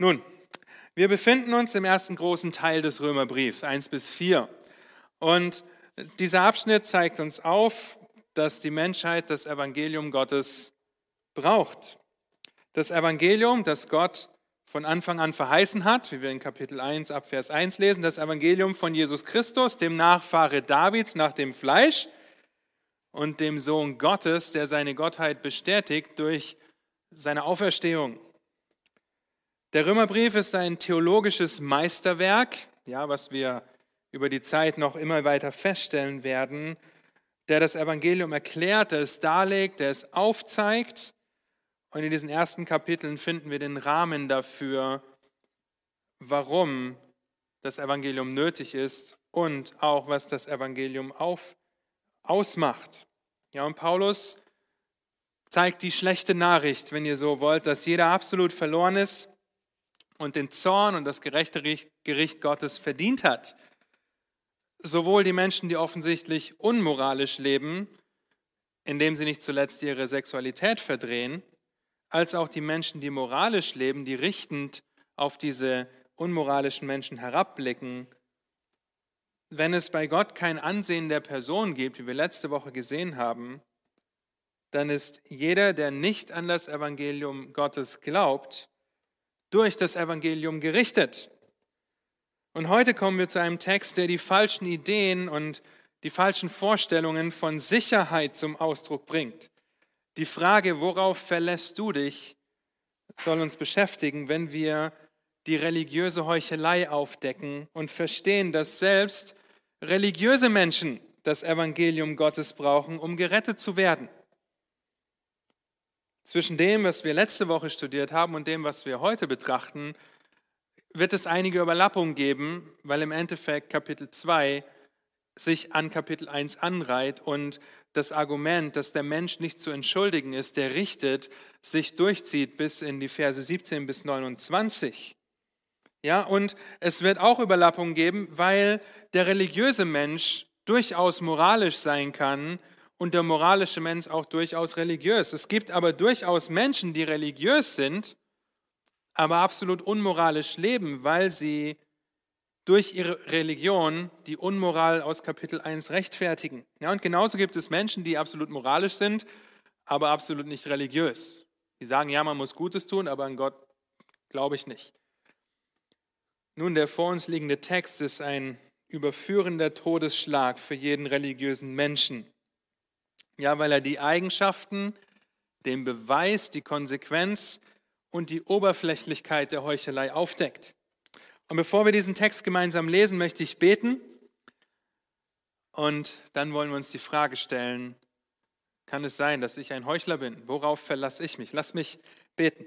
Nun, wir befinden uns im ersten großen Teil des Römerbriefs, 1 bis 4. Und dieser Abschnitt zeigt uns auf, dass die Menschheit das Evangelium Gottes braucht. Das Evangelium, das Gott von Anfang an verheißen hat, wie wir in Kapitel 1 ab Vers 1 lesen, das Evangelium von Jesus Christus, dem Nachfahre Davids nach dem Fleisch und dem Sohn Gottes, der seine Gottheit bestätigt durch seine Auferstehung. Der Römerbrief ist ein theologisches Meisterwerk, ja, was wir über die Zeit noch immer weiter feststellen werden, der das Evangelium erklärt, der es darlegt, der es aufzeigt und in diesen ersten Kapiteln finden wir den Rahmen dafür, warum das Evangelium nötig ist und auch was das Evangelium auf, ausmacht. Ja, und Paulus zeigt die schlechte Nachricht, wenn ihr so wollt, dass jeder absolut verloren ist und den Zorn und das gerechte Gericht Gottes verdient hat. Sowohl die Menschen, die offensichtlich unmoralisch leben, indem sie nicht zuletzt ihre Sexualität verdrehen, als auch die Menschen, die moralisch leben, die richtend auf diese unmoralischen Menschen herabblicken. Wenn es bei Gott kein Ansehen der Person gibt, wie wir letzte Woche gesehen haben, dann ist jeder, der nicht an das Evangelium Gottes glaubt, durch das Evangelium gerichtet. Und heute kommen wir zu einem Text, der die falschen Ideen und die falschen Vorstellungen von Sicherheit zum Ausdruck bringt. Die Frage, worauf verlässt du dich, soll uns beschäftigen, wenn wir die religiöse Heuchelei aufdecken und verstehen, dass selbst religiöse Menschen das Evangelium Gottes brauchen, um gerettet zu werden. Zwischen dem, was wir letzte Woche studiert haben und dem, was wir heute betrachten, wird es einige Überlappungen geben, weil im Endeffekt Kapitel 2 sich an Kapitel 1 anreiht und das Argument, dass der Mensch nicht zu entschuldigen ist, der richtet, sich durchzieht bis in die Verse 17 bis 29. Ja, und es wird auch Überlappungen geben, weil der religiöse Mensch durchaus moralisch sein kann und der moralische Mensch auch durchaus religiös. Es gibt aber durchaus Menschen, die religiös sind, aber absolut unmoralisch leben, weil sie durch ihre Religion die Unmoral aus Kapitel 1 rechtfertigen. Ja, und genauso gibt es Menschen, die absolut moralisch sind, aber absolut nicht religiös. Die sagen, ja, man muss Gutes tun, aber an Gott glaube ich nicht. Nun, der vor uns liegende Text ist ein überführender Todesschlag für jeden religiösen Menschen. Ja, weil er die Eigenschaften, den Beweis, die Konsequenz und die Oberflächlichkeit der Heuchelei aufdeckt. Und bevor wir diesen Text gemeinsam lesen, möchte ich beten. Und dann wollen wir uns die Frage stellen, kann es sein, dass ich ein Heuchler bin? Worauf verlasse ich mich? Lass mich beten.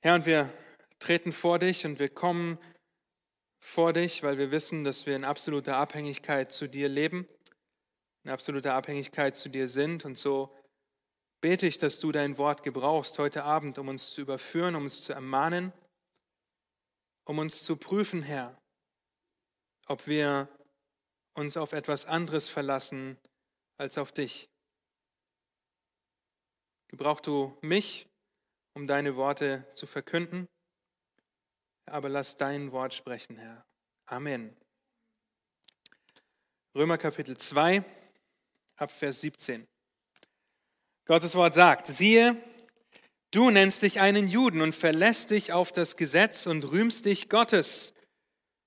Herr, und wir treten vor dich und wir kommen vor dich, weil wir wissen, dass wir in absoluter Abhängigkeit zu dir leben, in absoluter Abhängigkeit zu dir sind. Und so bete ich, dass du dein Wort gebrauchst heute Abend, um uns zu überführen, um uns zu ermahnen, um uns zu prüfen, Herr, ob wir uns auf etwas anderes verlassen als auf dich. Gebrauch du mich, um deine Worte zu verkünden, aber lass dein Wort sprechen, Herr. Amen. Römer Kapitel 2, ab Vers 17. Gottes Wort sagt, siehe, Du nennst dich einen Juden und verlässt dich auf das Gesetz und rühmst dich Gottes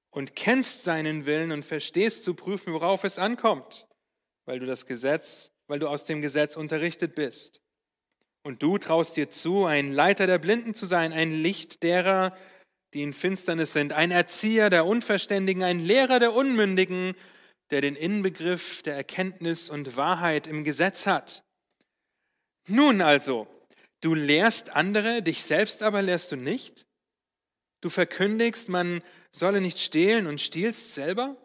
und kennst seinen Willen und verstehst zu prüfen, worauf es ankommt, weil du das Gesetz, weil du aus dem Gesetz unterrichtet bist. Und du traust dir zu, ein Leiter der Blinden zu sein, ein Licht derer, die in Finsternis sind, ein Erzieher der Unverständigen, ein Lehrer der Unmündigen, der den Inbegriff der Erkenntnis und Wahrheit im Gesetz hat. Nun also, Du lehrst andere, dich selbst aber lehrst du nicht? Du verkündigst, man solle nicht stehlen und stiehlst selber?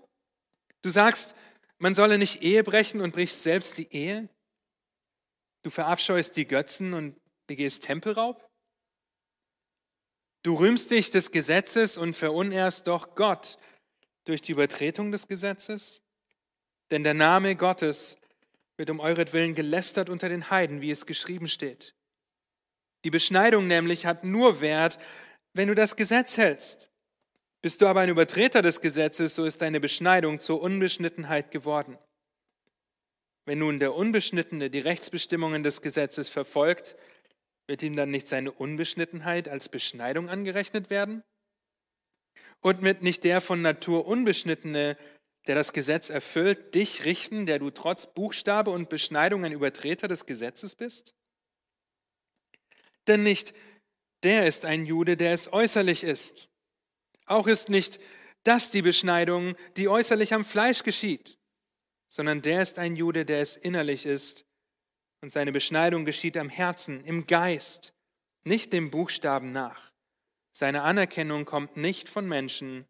Du sagst, man solle nicht Ehe brechen und brichst selbst die Ehe? Du verabscheust die Götzen und begehst Tempelraub? Du rühmst dich des Gesetzes und verunehrst doch Gott durch die Übertretung des Gesetzes? Denn der Name Gottes wird um euretwillen gelästert unter den Heiden, wie es geschrieben steht. Die Beschneidung nämlich hat nur Wert, wenn du das Gesetz hältst. Bist du aber ein Übertreter des Gesetzes, so ist deine Beschneidung zur Unbeschnittenheit geworden. Wenn nun der Unbeschnittene die Rechtsbestimmungen des Gesetzes verfolgt, wird ihm dann nicht seine Unbeschnittenheit als Beschneidung angerechnet werden? Und wird nicht der von Natur Unbeschnittene, der das Gesetz erfüllt, dich richten, der du trotz Buchstabe und Beschneidung ein Übertreter des Gesetzes bist? Denn nicht der ist ein Jude, der es äußerlich ist. Auch ist nicht das die Beschneidung, die äußerlich am Fleisch geschieht, sondern der ist ein Jude, der es innerlich ist. Und seine Beschneidung geschieht am Herzen, im Geist, nicht dem Buchstaben nach. Seine Anerkennung kommt nicht von Menschen,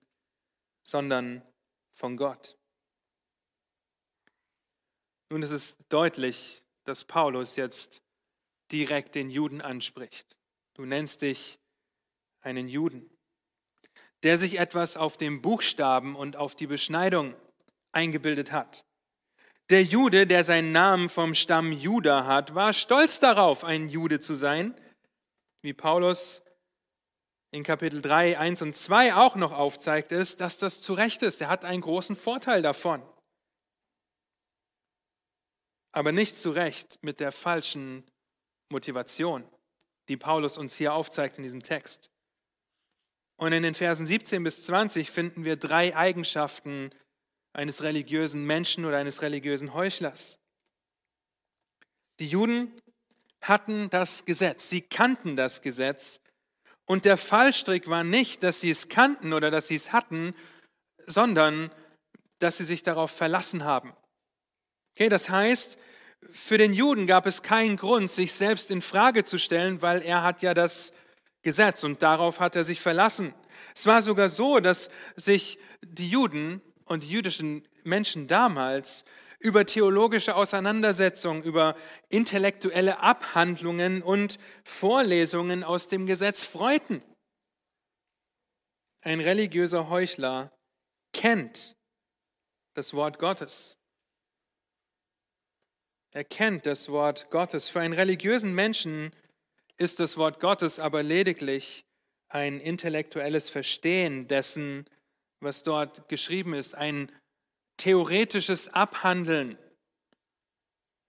sondern von Gott. Nun ist es deutlich, dass Paulus jetzt direkt den Juden anspricht. Du nennst dich einen Juden, der sich etwas auf dem Buchstaben und auf die Beschneidung eingebildet hat. Der Jude, der seinen Namen vom Stamm Juda hat, war stolz darauf, ein Jude zu sein, wie Paulus in Kapitel 3, 1 und 2 auch noch aufzeigt, ist, dass das zu Recht ist. Er hat einen großen Vorteil davon. Aber nicht zu Recht mit der falschen Motivation, die Paulus uns hier aufzeigt in diesem Text. Und in den Versen 17 bis 20 finden wir drei Eigenschaften eines religiösen Menschen oder eines religiösen Heuchlers. Die Juden hatten das Gesetz, sie kannten das Gesetz und der Fallstrick war nicht, dass sie es kannten oder dass sie es hatten, sondern dass sie sich darauf verlassen haben. Okay, das heißt, für den Juden gab es keinen Grund, sich selbst in Frage zu stellen, weil er hat ja das Gesetz und darauf hat er sich verlassen. Es war sogar so, dass sich die Juden und die jüdischen Menschen damals über theologische Auseinandersetzungen, über intellektuelle Abhandlungen und Vorlesungen aus dem Gesetz freuten. Ein religiöser Heuchler kennt das Wort Gottes. Er kennt das Wort Gottes. Für einen religiösen Menschen ist das Wort Gottes aber lediglich ein intellektuelles Verstehen dessen, was dort geschrieben ist, ein theoretisches Abhandeln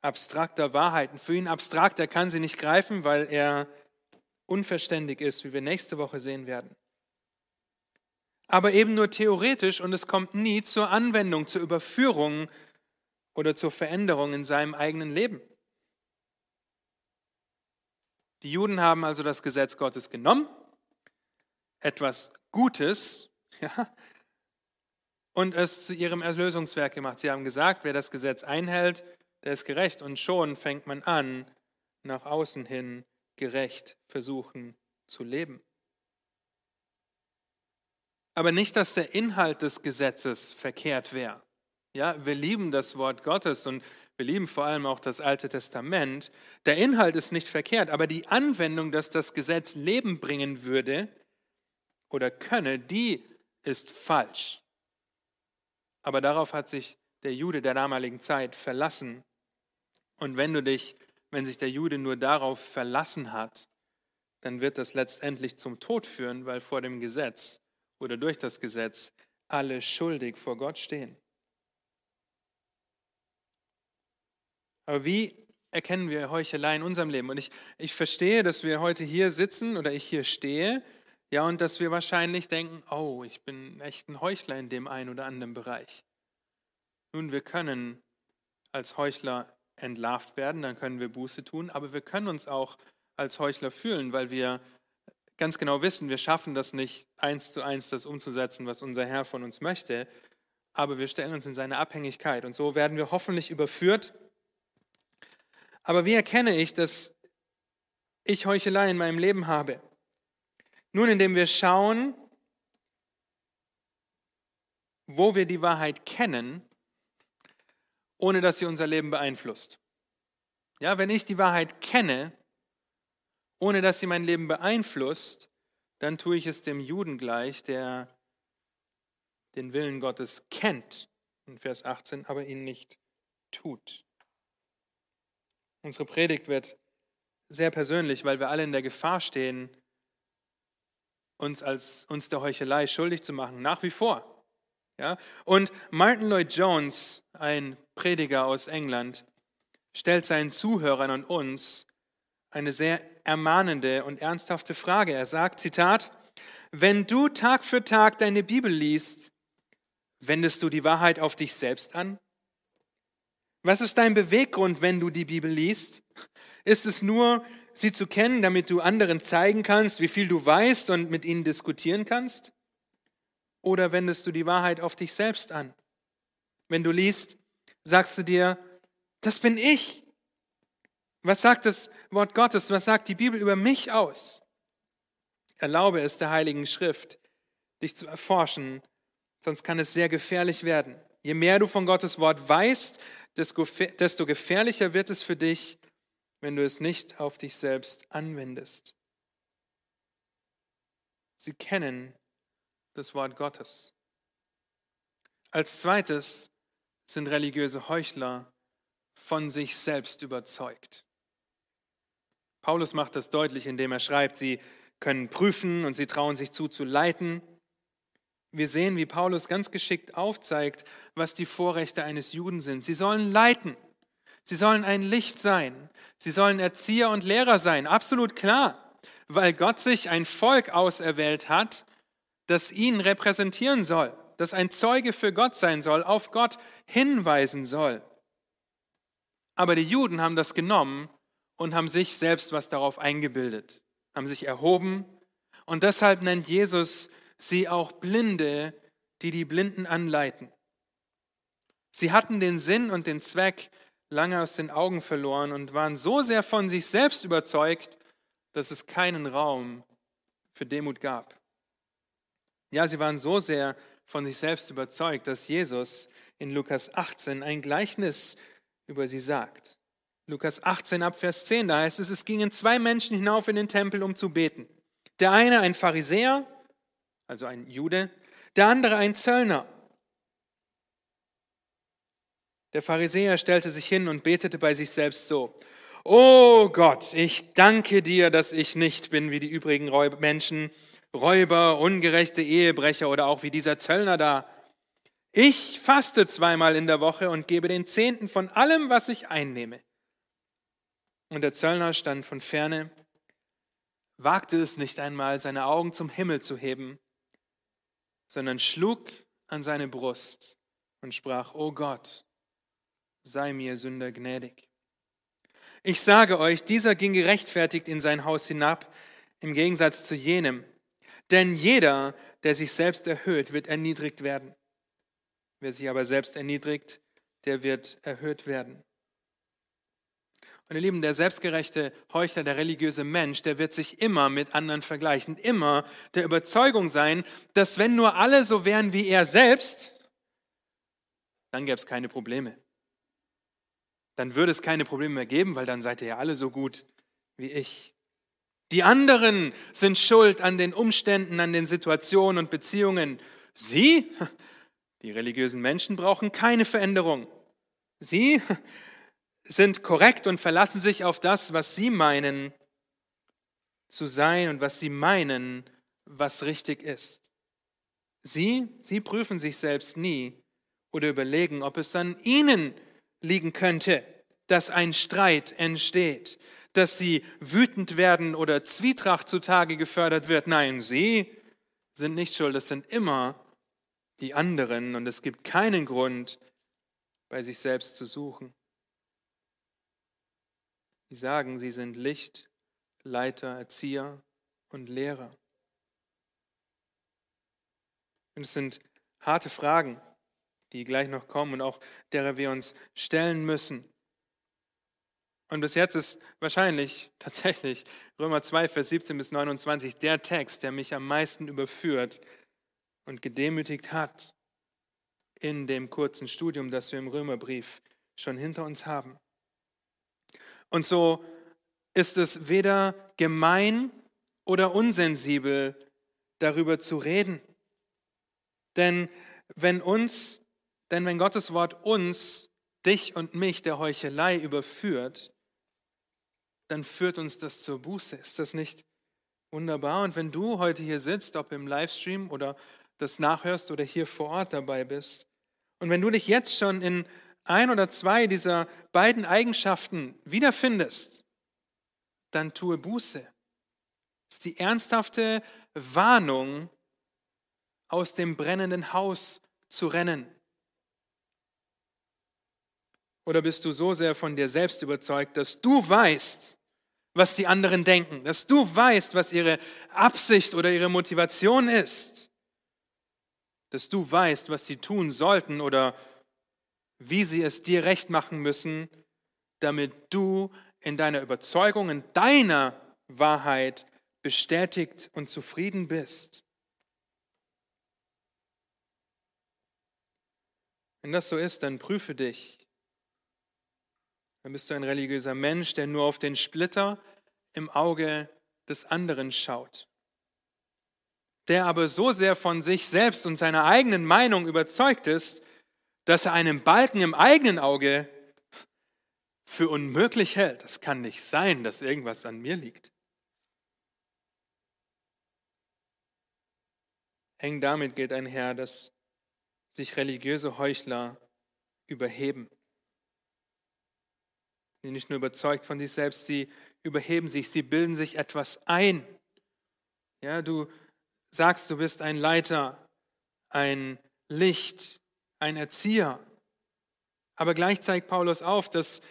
abstrakter Wahrheiten. Für ihn abstrakt, er kann sie nicht greifen, weil er unverständig ist, wie wir nächste Woche sehen werden. Aber eben nur theoretisch und es kommt nie zur Anwendung, zur Überführung oder zur Veränderung in seinem eigenen Leben. Die Juden haben also das Gesetz Gottes genommen, etwas Gutes, ja, und es zu ihrem Erlösungswerk gemacht. Sie haben gesagt, wer das Gesetz einhält, der ist gerecht. Und schon fängt man an, nach außen hin gerecht versuchen zu leben. Aber nicht, dass der Inhalt des Gesetzes verkehrt wäre. Ja, wir lieben das Wort Gottes und wir lieben vor allem auch das Alte Testament. Der Inhalt ist nicht verkehrt, aber die Anwendung, dass das Gesetz Leben bringen würde oder könne, die ist falsch. Aber darauf hat sich der Jude der damaligen Zeit verlassen. Und wenn du dich, wenn sich der Jude nur darauf verlassen hat, dann wird das letztendlich zum Tod führen, weil vor dem Gesetz oder durch das Gesetz alle schuldig vor Gott stehen. Aber wie erkennen wir Heuchelei in unserem Leben? Und ich, ich verstehe, dass wir heute hier sitzen oder ich hier stehe ja, und dass wir wahrscheinlich denken, oh, ich bin echt ein Heuchler in dem einen oder anderen Bereich. Nun, wir können als Heuchler entlarvt werden, dann können wir Buße tun, aber wir können uns auch als Heuchler fühlen, weil wir ganz genau wissen, wir schaffen das nicht, eins zu eins das umzusetzen, was unser Herr von uns möchte, aber wir stellen uns in seine Abhängigkeit und so werden wir hoffentlich überführt. Aber wie erkenne ich, dass ich Heuchelei in meinem Leben habe? Nun, indem wir schauen, wo wir die Wahrheit kennen, ohne dass sie unser Leben beeinflusst. Ja, wenn ich die Wahrheit kenne, ohne dass sie mein Leben beeinflusst, dann tue ich es dem Juden gleich, der den Willen Gottes kennt, in Vers 18, aber ihn nicht tut. Unsere Predigt wird sehr persönlich, weil wir alle in der Gefahr stehen, uns als uns der Heuchelei schuldig zu machen, nach wie vor. Ja? Und Martin Lloyd Jones, ein Prediger aus England, stellt seinen Zuhörern und uns eine sehr ermahnende und ernsthafte Frage. Er sagt, Zitat, wenn du Tag für Tag deine Bibel liest, wendest du die Wahrheit auf dich selbst an? Was ist dein Beweggrund, wenn du die Bibel liest? Ist es nur, sie zu kennen, damit du anderen zeigen kannst, wie viel du weißt und mit ihnen diskutieren kannst? Oder wendest du die Wahrheit auf dich selbst an? Wenn du liest, sagst du dir, das bin ich. Was sagt das Wort Gottes? Was sagt die Bibel über mich aus? Erlaube es der Heiligen Schrift, dich zu erforschen, sonst kann es sehr gefährlich werden. Je mehr du von Gottes Wort weißt, desto gefährlicher wird es für dich, wenn du es nicht auf dich selbst anwendest. Sie kennen das Wort Gottes. Als zweites sind religiöse Heuchler von sich selbst überzeugt. Paulus macht das deutlich, indem er schreibt, sie können prüfen und sie trauen sich zu, zu leiten. Wir sehen, wie Paulus ganz geschickt aufzeigt, was die Vorrechte eines Juden sind. Sie sollen leiten. Sie sollen ein Licht sein. Sie sollen Erzieher und Lehrer sein. Absolut klar, weil Gott sich ein Volk auserwählt hat, das ihn repräsentieren soll, das ein Zeuge für Gott sein soll, auf Gott hinweisen soll. Aber die Juden haben das genommen und haben sich selbst was darauf eingebildet, haben sich erhoben. Und deshalb nennt Jesus sie auch Blinde, die die Blinden anleiten. Sie hatten den Sinn und den Zweck lange aus den Augen verloren und waren so sehr von sich selbst überzeugt, dass es keinen Raum für Demut gab. Ja, sie waren so sehr von sich selbst überzeugt, dass Jesus in Lukas 18 ein Gleichnis über sie sagt. Lukas 18 ab Vers 10, da heißt es, es gingen zwei Menschen hinauf in den Tempel, um zu beten. Der eine ein Pharisäer, also ein Jude, der andere ein Zöllner. Der Pharisäer stellte sich hin und betete bei sich selbst so, Oh Gott, ich danke dir, dass ich nicht bin wie die übrigen Menschen, Räuber, ungerechte Ehebrecher oder auch wie dieser Zöllner da. Ich faste zweimal in der Woche und gebe den Zehnten von allem, was ich einnehme. Und der Zöllner stand von ferne, wagte es nicht einmal, seine Augen zum Himmel zu heben, sondern schlug an seine Brust und sprach, O Gott, sei mir Sünder gnädig. Ich sage euch, dieser ging gerechtfertigt in sein Haus hinab, im Gegensatz zu jenem. Denn jeder, der sich selbst erhöht, wird erniedrigt werden. Wer sich aber selbst erniedrigt, der wird erhöht werden. Meine Lieben, der selbstgerechte Heuchler, der religiöse Mensch, der wird sich immer mit anderen vergleichen, immer der Überzeugung sein, dass wenn nur alle so wären wie er selbst, dann gäbe es keine Probleme. Dann würde es keine Probleme mehr geben, weil dann seid ihr ja alle so gut wie ich. Die anderen sind schuld an den Umständen, an den Situationen und Beziehungen. Sie, die religiösen Menschen, brauchen keine Veränderung. Sie, sind korrekt und verlassen sich auf das, was sie meinen zu sein und was sie meinen, was richtig ist. Sie, sie prüfen sich selbst nie oder überlegen, ob es an ihnen liegen könnte, dass ein Streit entsteht, dass sie wütend werden oder Zwietracht zutage gefördert wird. Nein, sie sind nicht schuld, es sind immer die anderen und es gibt keinen Grund, bei sich selbst zu suchen. Sie sagen, sie sind Licht, Leiter, Erzieher und Lehrer. Und es sind harte Fragen, die gleich noch kommen und auch derer wir uns stellen müssen. Und bis jetzt ist wahrscheinlich tatsächlich Römer 2, Vers 17 bis 29 der Text, der mich am meisten überführt und gedemütigt hat in dem kurzen Studium, das wir im Römerbrief schon hinter uns haben. Und so ist es weder gemein oder unsensibel, darüber zu reden. Denn wenn uns, denn wenn Gottes Wort uns, dich und mich der Heuchelei überführt, dann führt uns das zur Buße. Ist das nicht Wunderbar. Und wenn du heute hier sitzt, ob im Livestream oder das nachhörst oder hier vor Ort dabei bist, und wenn du dich jetzt schon in ein oder zwei dieser beiden Eigenschaften wiederfindest, dann tue Buße. Das ist die ernsthafte Warnung, aus dem brennenden Haus zu rennen. Oder bist du so sehr von dir selbst überzeugt, dass du weißt, was die anderen denken, dass du weißt, was ihre Absicht oder ihre Motivation ist, dass du weißt, was sie tun sollten oder wie sie es dir recht machen müssen, damit du in deiner Überzeugung, in deiner Wahrheit bestätigt und zufrieden bist. Wenn das so ist, dann prüfe dich dann bist du ein religiöser Mensch, der nur auf den Splitter im Auge des anderen schaut. Der aber so sehr von sich selbst und seiner eigenen Meinung überzeugt ist, dass er einen Balken im eigenen Auge für unmöglich hält. Das kann nicht sein, dass irgendwas an mir liegt. Eng damit geht einher, dass sich religiöse Heuchler überheben die nicht nur überzeugt von sich selbst, sie überheben sich, sie bilden sich etwas ein. Ja, du sagst, du bist ein Leiter, ein Licht, ein Erzieher. Aber gleich zeigt Paulus auf, dass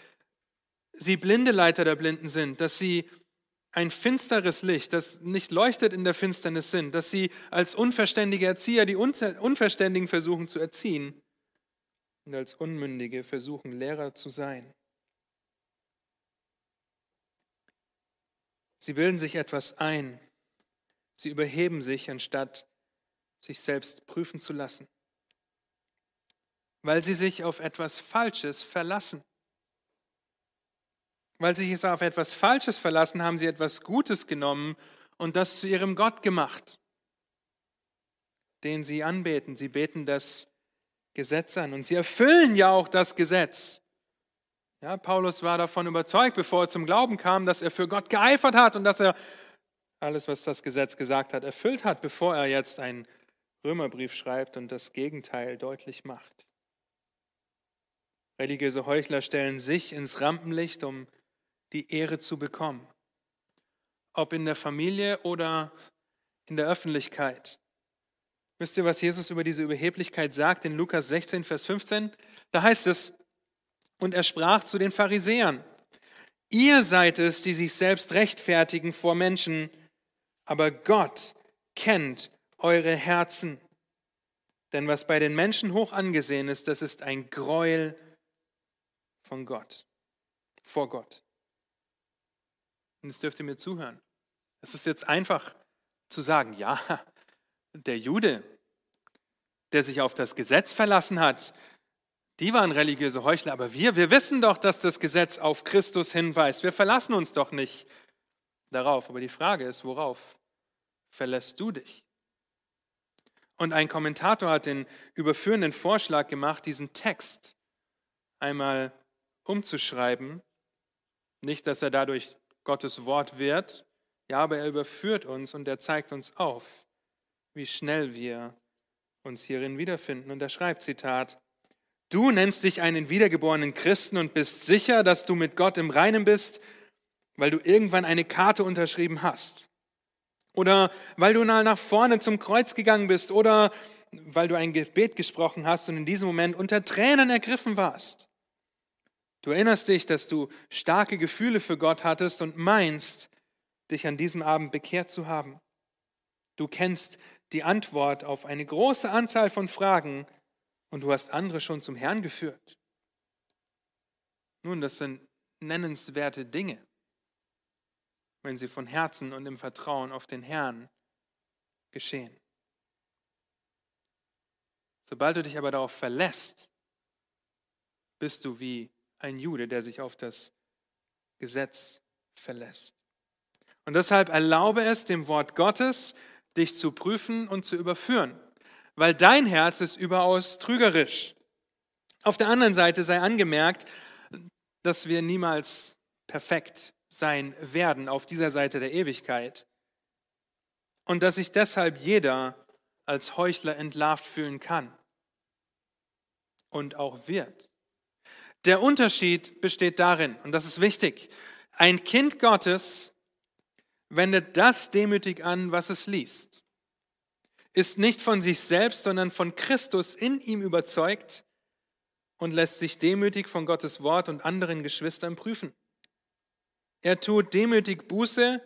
sie blinde Leiter der Blinden sind, dass sie ein finsteres Licht, das nicht leuchtet in der Finsternis sind, dass sie als unverständige Erzieher die Unverständigen versuchen zu erziehen und als Unmündige versuchen Lehrer zu sein. Sie bilden sich etwas ein. Sie überheben sich, anstatt sich selbst prüfen zu lassen. Weil sie sich auf etwas Falsches verlassen. Weil sie sich auf etwas Falsches verlassen, haben sie etwas Gutes genommen und das zu ihrem Gott gemacht, den sie anbeten. Sie beten das Gesetz an und sie erfüllen ja auch das Gesetz. Ja, Paulus war davon überzeugt, bevor er zum Glauben kam, dass er für Gott geeifert hat und dass er alles, was das Gesetz gesagt hat, erfüllt hat, bevor er jetzt einen Römerbrief schreibt und das Gegenteil deutlich macht. Religiöse Heuchler stellen sich ins Rampenlicht, um die Ehre zu bekommen. Ob in der Familie oder in der Öffentlichkeit. Wisst ihr, was Jesus über diese Überheblichkeit sagt in Lukas 16, Vers 15? Da heißt es, und er sprach zu den Pharisäern, ihr seid es, die sich selbst rechtfertigen vor Menschen, aber Gott kennt eure Herzen. Denn was bei den Menschen hoch angesehen ist, das ist ein Gräuel von Gott, vor Gott. Und jetzt dürft ihr mir zuhören. Es ist jetzt einfach zu sagen, ja, der Jude, der sich auf das Gesetz verlassen hat, die waren religiöse Heuchler, aber wir, wir wissen doch, dass das Gesetz auf Christus hinweist. Wir verlassen uns doch nicht darauf. Aber die Frage ist, worauf verlässt du dich? Und ein Kommentator hat den überführenden Vorschlag gemacht, diesen Text einmal umzuschreiben. Nicht, dass er dadurch Gottes Wort wird, ja, aber er überführt uns und er zeigt uns auf, wie schnell wir uns hierin wiederfinden. Und er schreibt, Zitat, Du nennst dich einen wiedergeborenen Christen und bist sicher, dass du mit Gott im Reinen bist, weil du irgendwann eine Karte unterschrieben hast. Oder weil du mal nach vorne zum Kreuz gegangen bist. Oder weil du ein Gebet gesprochen hast und in diesem Moment unter Tränen ergriffen warst. Du erinnerst dich, dass du starke Gefühle für Gott hattest und meinst, dich an diesem Abend bekehrt zu haben. Du kennst die Antwort auf eine große Anzahl von Fragen, und du hast andere schon zum Herrn geführt. Nun, das sind nennenswerte Dinge, wenn sie von Herzen und im Vertrauen auf den Herrn geschehen. Sobald du dich aber darauf verlässt, bist du wie ein Jude, der sich auf das Gesetz verlässt. Und deshalb erlaube es dem Wort Gottes, dich zu prüfen und zu überführen weil dein Herz ist überaus trügerisch. Auf der anderen Seite sei angemerkt, dass wir niemals perfekt sein werden auf dieser Seite der Ewigkeit. und dass sich deshalb jeder als Heuchler entlarvt fühlen kann und auch wird. Der Unterschied besteht darin, und das ist wichtig, ein Kind Gottes wendet das demütig an, was es liest, ist nicht von sich selbst, sondern von Christus in ihm überzeugt und lässt sich demütig von Gottes Wort und anderen Geschwistern prüfen. Er tut demütig Buße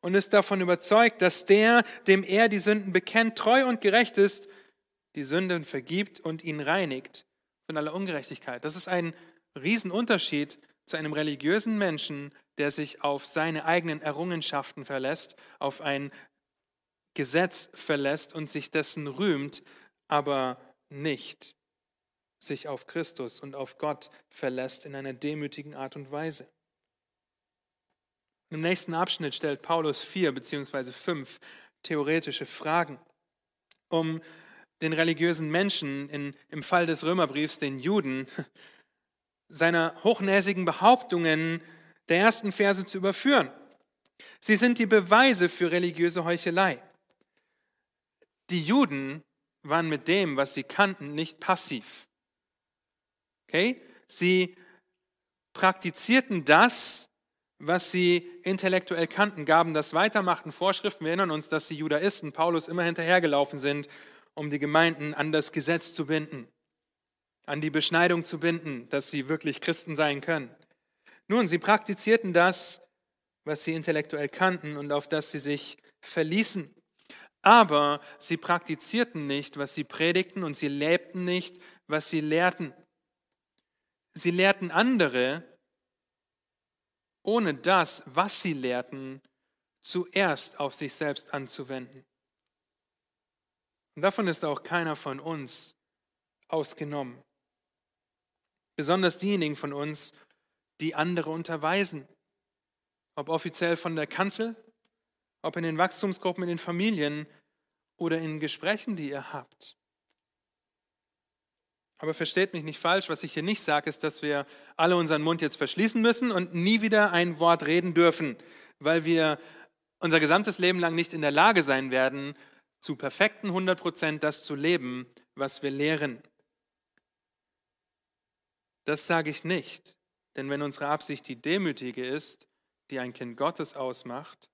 und ist davon überzeugt, dass der, dem er die Sünden bekennt, treu und gerecht ist, die Sünden vergibt und ihn reinigt von aller Ungerechtigkeit. Das ist ein Riesenunterschied zu einem religiösen Menschen, der sich auf seine eigenen Errungenschaften verlässt, auf ein Gesetz verlässt und sich dessen rühmt, aber nicht sich auf Christus und auf Gott verlässt in einer demütigen Art und Weise. Im nächsten Abschnitt stellt Paulus vier beziehungsweise fünf theoretische Fragen, um den religiösen Menschen, in, im Fall des Römerbriefs den Juden, seiner hochnäsigen Behauptungen der ersten Verse zu überführen. Sie sind die Beweise für religiöse Heuchelei. Die Juden waren mit dem, was sie kannten, nicht passiv. Okay? Sie praktizierten das, was sie intellektuell kannten, gaben das weiter, machten Vorschriften. Wir erinnern uns, dass die Judaisten Paulus immer hinterhergelaufen sind, um die Gemeinden an das Gesetz zu binden, an die Beschneidung zu binden, dass sie wirklich Christen sein können. Nun, sie praktizierten das, was sie intellektuell kannten und auf das sie sich verließen. Aber sie praktizierten nicht, was sie predigten und sie lebten nicht, was sie lehrten. Sie lehrten andere, ohne das, was sie lehrten, zuerst auf sich selbst anzuwenden. Und davon ist auch keiner von uns ausgenommen. Besonders diejenigen von uns, die andere unterweisen. Ob offiziell von der Kanzel, ob in den Wachstumsgruppen, in den Familien oder in Gesprächen, die ihr habt. Aber versteht mich nicht falsch, was ich hier nicht sage, ist, dass wir alle unseren Mund jetzt verschließen müssen und nie wieder ein Wort reden dürfen, weil wir unser gesamtes Leben lang nicht in der Lage sein werden, zu perfekten 100 Prozent das zu leben, was wir lehren. Das sage ich nicht, denn wenn unsere Absicht die demütige ist, die ein Kind Gottes ausmacht,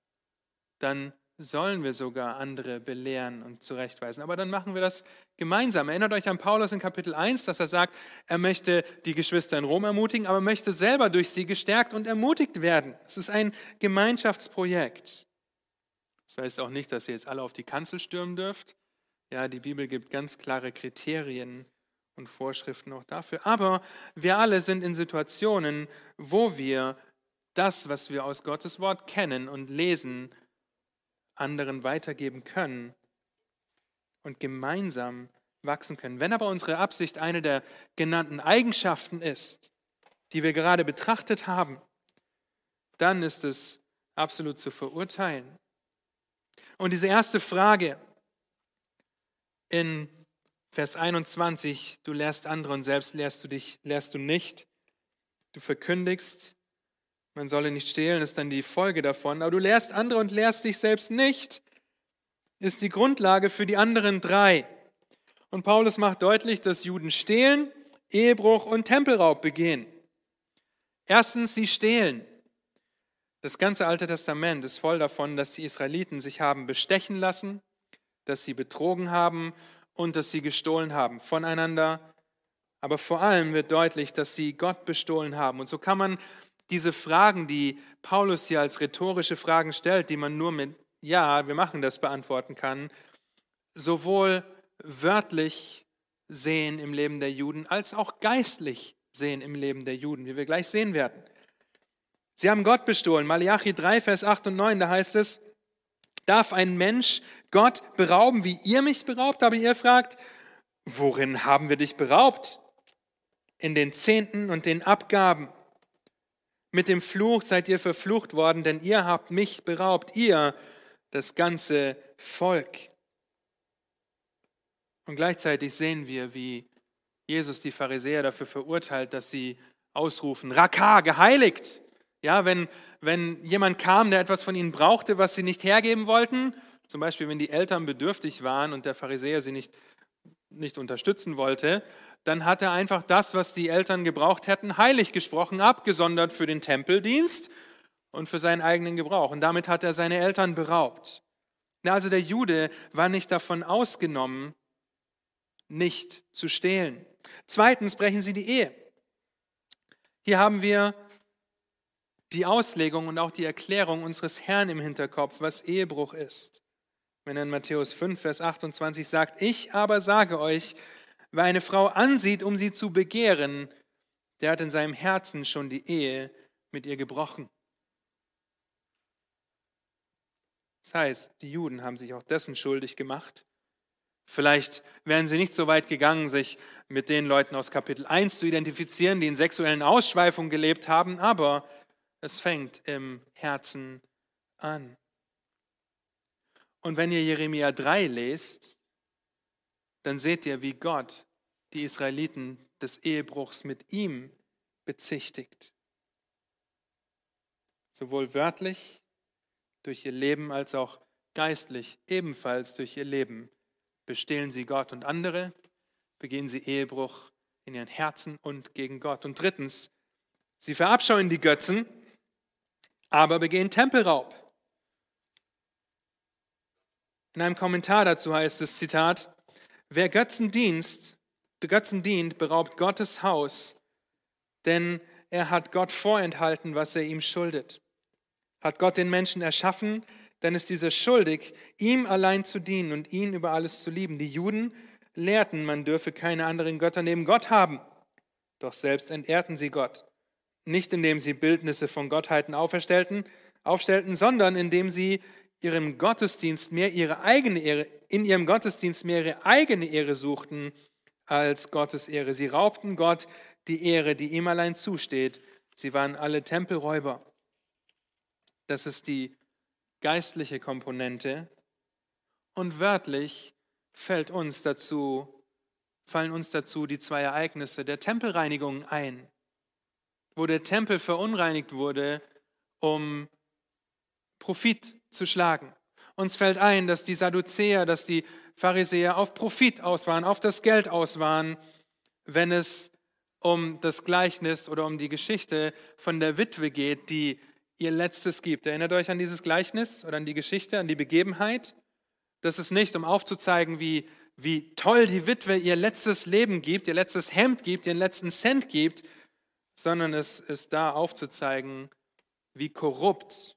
dann sollen wir sogar andere belehren und zurechtweisen. Aber dann machen wir das gemeinsam. Erinnert euch an Paulus in Kapitel 1, dass er sagt, er möchte die Geschwister in Rom ermutigen, aber möchte selber durch sie gestärkt und ermutigt werden. Es ist ein Gemeinschaftsprojekt. Das heißt auch nicht, dass ihr jetzt alle auf die Kanzel stürmen dürft. Ja, die Bibel gibt ganz klare Kriterien und Vorschriften auch dafür. Aber wir alle sind in Situationen, wo wir das, was wir aus Gottes Wort kennen und lesen, anderen weitergeben können und gemeinsam wachsen können. Wenn aber unsere Absicht eine der genannten Eigenschaften ist, die wir gerade betrachtet haben, dann ist es absolut zu verurteilen. Und diese erste Frage in Vers 21, du lehrst andere und selbst lehrst du dich, lehrst du nicht. Du verkündigst, man solle nicht stehlen, ist dann die Folge davon. Aber du lehrst andere und lehrst dich selbst nicht, ist die Grundlage für die anderen drei. Und Paulus macht deutlich, dass Juden stehlen, Ehebruch und Tempelraub begehen. Erstens, sie stehlen. Das ganze Alte Testament ist voll davon, dass die Israeliten sich haben bestechen lassen, dass sie betrogen haben und dass sie gestohlen haben voneinander. Aber vor allem wird deutlich, dass sie Gott bestohlen haben. Und so kann man diese Fragen, die Paulus hier als rhetorische Fragen stellt, die man nur mit Ja, wir machen das beantworten kann, sowohl wörtlich sehen im Leben der Juden als auch geistlich sehen im Leben der Juden, wie wir gleich sehen werden. Sie haben Gott bestohlen. Malachi 3, Vers 8 und 9, da heißt es, Darf ein Mensch Gott berauben, wie ihr mich beraubt? Aber ihr fragt, worin haben wir dich beraubt? In den Zehnten und den Abgaben. Mit dem Fluch seid ihr verflucht worden, denn ihr habt mich beraubt, ihr, das ganze Volk. Und gleichzeitig sehen wir, wie Jesus die Pharisäer dafür verurteilt, dass sie ausrufen, Raka, geheiligt. Ja, wenn, wenn jemand kam, der etwas von ihnen brauchte, was sie nicht hergeben wollten, Zum Beispiel, wenn die Eltern bedürftig waren und der Pharisäer sie nicht, nicht unterstützen wollte, dann hat er einfach das, was die Eltern gebraucht hätten, heilig gesprochen, abgesondert für den Tempeldienst und für seinen eigenen Gebrauch. Und damit hat er seine Eltern beraubt. Also der Jude war nicht davon ausgenommen, nicht zu stehlen. Zweitens brechen sie die Ehe. Hier haben wir die Auslegung und auch die Erklärung unseres Herrn im Hinterkopf, was Ehebruch ist. Wenn er in Matthäus 5, Vers 28 sagt, ich aber sage euch, wer eine Frau ansieht, um sie zu begehren, der hat in seinem Herzen schon die Ehe mit ihr gebrochen. Das heißt, die Juden haben sich auch dessen schuldig gemacht. Vielleicht wären sie nicht so weit gegangen, sich mit den Leuten aus Kapitel 1 zu identifizieren, die in sexuellen Ausschweifungen gelebt haben, aber es fängt im Herzen an. Und wenn ihr Jeremia 3 lest, dann seht ihr, wie Gott die Israeliten des Ehebruchs mit ihm bezichtigt. Sowohl wörtlich durch ihr Leben als auch geistlich ebenfalls durch ihr Leben bestehlen sie Gott und andere, begehen sie Ehebruch in ihren Herzen und gegen Gott. Und drittens, sie verabscheuen die Götzen, aber begehen Tempelraub. In einem Kommentar dazu heißt es, Zitat, wer Götzen, dienst, Götzen dient, beraubt Gottes Haus, denn er hat Gott vorenthalten, was er ihm schuldet. Hat Gott den Menschen erschaffen, dann ist dieser schuldig, ihm allein zu dienen und ihn über alles zu lieben. Die Juden lehrten, man dürfe keine anderen Götter neben Gott haben. Doch selbst entehrten sie Gott. Nicht indem sie Bildnisse von Gottheiten aufstellten, sondern indem sie ihrem Gottesdienst mehr ihre eigene Ehre, in ihrem Gottesdienst mehr ihre eigene Ehre suchten als Gottes Ehre. Sie raubten Gott die Ehre, die ihm allein zusteht. Sie waren alle Tempelräuber. Das ist die geistliche Komponente. Und wörtlich fällt uns dazu, fallen uns dazu die zwei Ereignisse der Tempelreinigung ein, wo der Tempel verunreinigt wurde, um Profit zu schlagen. Uns fällt ein, dass die Sadduzäer, dass die Pharisäer auf Profit aus waren, auf das Geld aus waren, wenn es um das Gleichnis oder um die Geschichte von der Witwe geht, die ihr Letztes gibt. Erinnert euch an dieses Gleichnis oder an die Geschichte, an die Begebenheit? Das ist nicht, um aufzuzeigen, wie, wie toll die Witwe ihr letztes Leben gibt, ihr letztes Hemd gibt, ihren letzten Cent gibt, sondern es ist da aufzuzeigen, wie korrupt